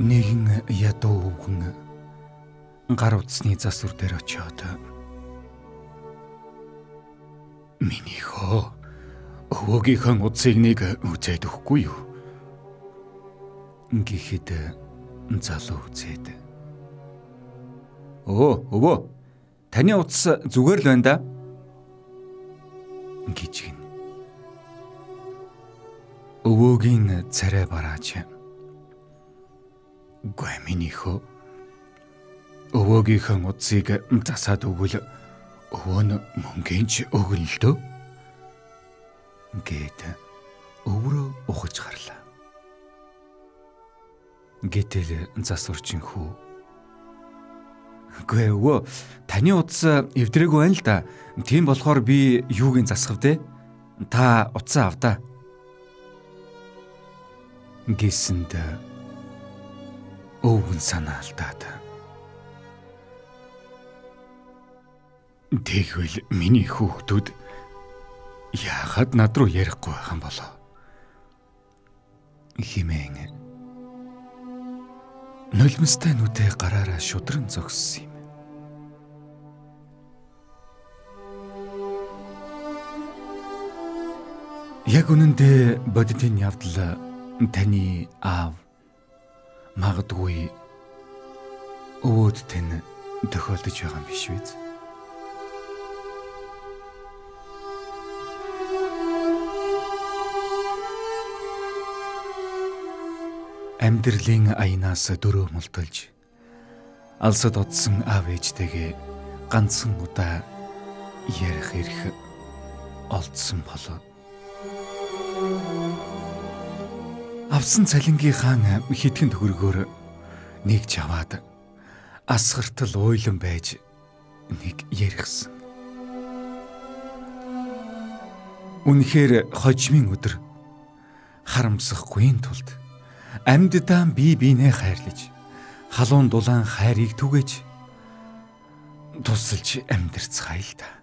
нэгэн ядуу өвгөн гар утасны засвар дээр очиод Миний хоо өвөөгийнхэн утсыг нэг үзээд өгөхгүй юу? Гэхдээ залуу үзээд. Оо, өвөө. Таны утас зүгээр л байна да. гэж гин. Өвөөгийн царай бараач. Гүй миний хөө. Өвөөгийнхэн утсыг засаад өгвөл өвөө нь мөнгөний өгөлдөө гээд өврөө ухаж гарлаа. Гэтэл засварчин хүү. Гүй өвөө таны утас эвдрээгүй байна л да. Тийм болохоор би юугийн засгав те? Та утсаа авдаа. Гэсэнд өвгөн санаалтаад Тэгвэл миний хүүхдүүд яахад над руу ярихгүй байх юм болоо? Химэн. Нулимстай нүдэ гараараа шудран зогссон юм. Яг үнэндээ бодитын явдал таны аав магадгүй өвөд тань тохиолдож байгаа юм биш үү? амьдралын аянаас дөрөө мулталж алсад одсон аав ээжтэйгээ ганцхан удаа ярих эрх олдсон болоо. Авсан цалингийнхаа хитгэн төгрөгөөр нэг чаваад асгартал уйлан байж нэг ярихсан. Үнэхээр хожимын өдөр харамсахгүй тулд амьддаа бие биенээ хайрлаж халуун дулаан хайрыг түгэж тусалж амьдрцгаая л та.